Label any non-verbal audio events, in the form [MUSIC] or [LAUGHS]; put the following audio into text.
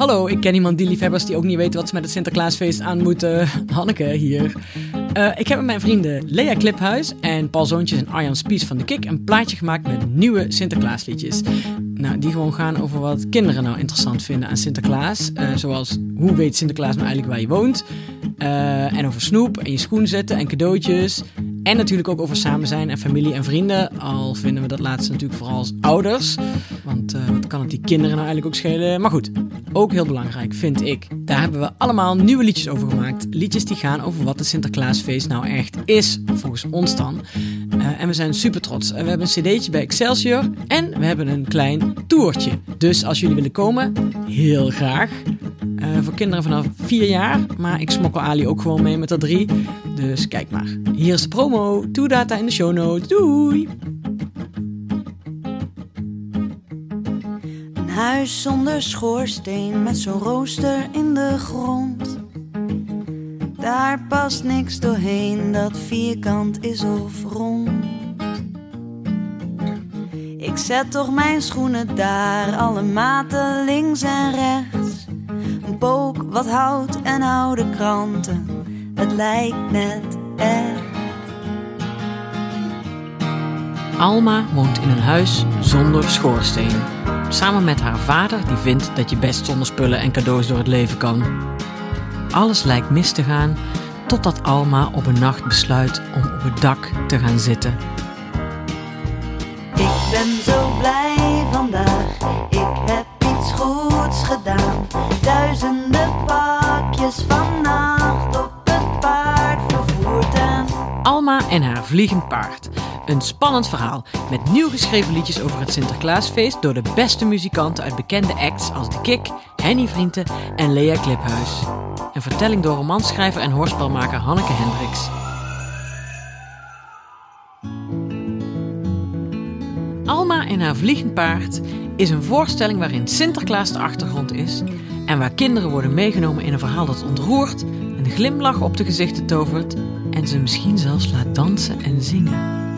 Hallo, ik ken iemand die liefhebbers die ook niet weten wat ze met het Sinterklaasfeest aan moeten. [LAUGHS] Hanneke hier. Uh, ik heb met mijn vrienden Lea Kliphuis en Paul Zoontjes en Arjan Spies van de Kik een plaatje gemaakt met nieuwe Sinterklaasliedjes. Nou, die gewoon gaan over wat kinderen nou interessant vinden aan Sinterklaas. Uh, zoals hoe weet Sinterklaas nou eigenlijk waar je woont? Uh, en over snoep en je schoen zetten en cadeautjes. En natuurlijk ook over samen zijn en familie en vrienden. Al vinden we dat laatste natuurlijk vooral als ouders. Want uh, wat kan het die kinderen nou eigenlijk ook schelen? Maar goed, ook heel belangrijk vind ik. Daar hebben we allemaal nieuwe liedjes over gemaakt. Liedjes die gaan over wat het Sinterklaasfeest nou echt is, volgens ons dan. Uh, en we zijn super trots. we hebben een cd'tje bij Excelsior en we hebben een klein toertje. Dus als jullie willen komen, heel graag. Uh, voor kinderen vanaf 4 jaar. Maar ik smokkel Ali ook gewoon mee met dat 3. Dus kijk maar. Hier is de promo. data in de show notes. Doei! Een huis zonder schoorsteen met zo'n rooster in de grond. Daar past niks doorheen dat vierkant is of rond. Ik zet toch mijn schoenen daar, alle maten links en rechts. Pook, wat hout en oude kranten, het lijkt net echt. Alma woont in een huis zonder schoorsteen. Samen met haar vader, die vindt dat je best zonder spullen en cadeaus door het leven kan. Alles lijkt mis te gaan, totdat Alma op een nacht besluit om op het dak te gaan zitten. Ik ben zo blij op het paard vervoerd. Alma en haar vliegend paard. Een spannend verhaal met nieuw geschreven liedjes over het Sinterklaasfeest door de beste muzikanten uit bekende acts als De Kik, Henny Vrienden en Lea Kliphuis. Een vertelling door romanschrijver en hoorspelmaker Hanneke Hendricks. Alma en haar vliegend paard is een voorstelling waarin Sinterklaas de achtergrond is en waar kinderen worden meegenomen in een verhaal dat ontroert, een glimlach op de gezichten tovert en ze misschien zelfs laat dansen en zingen.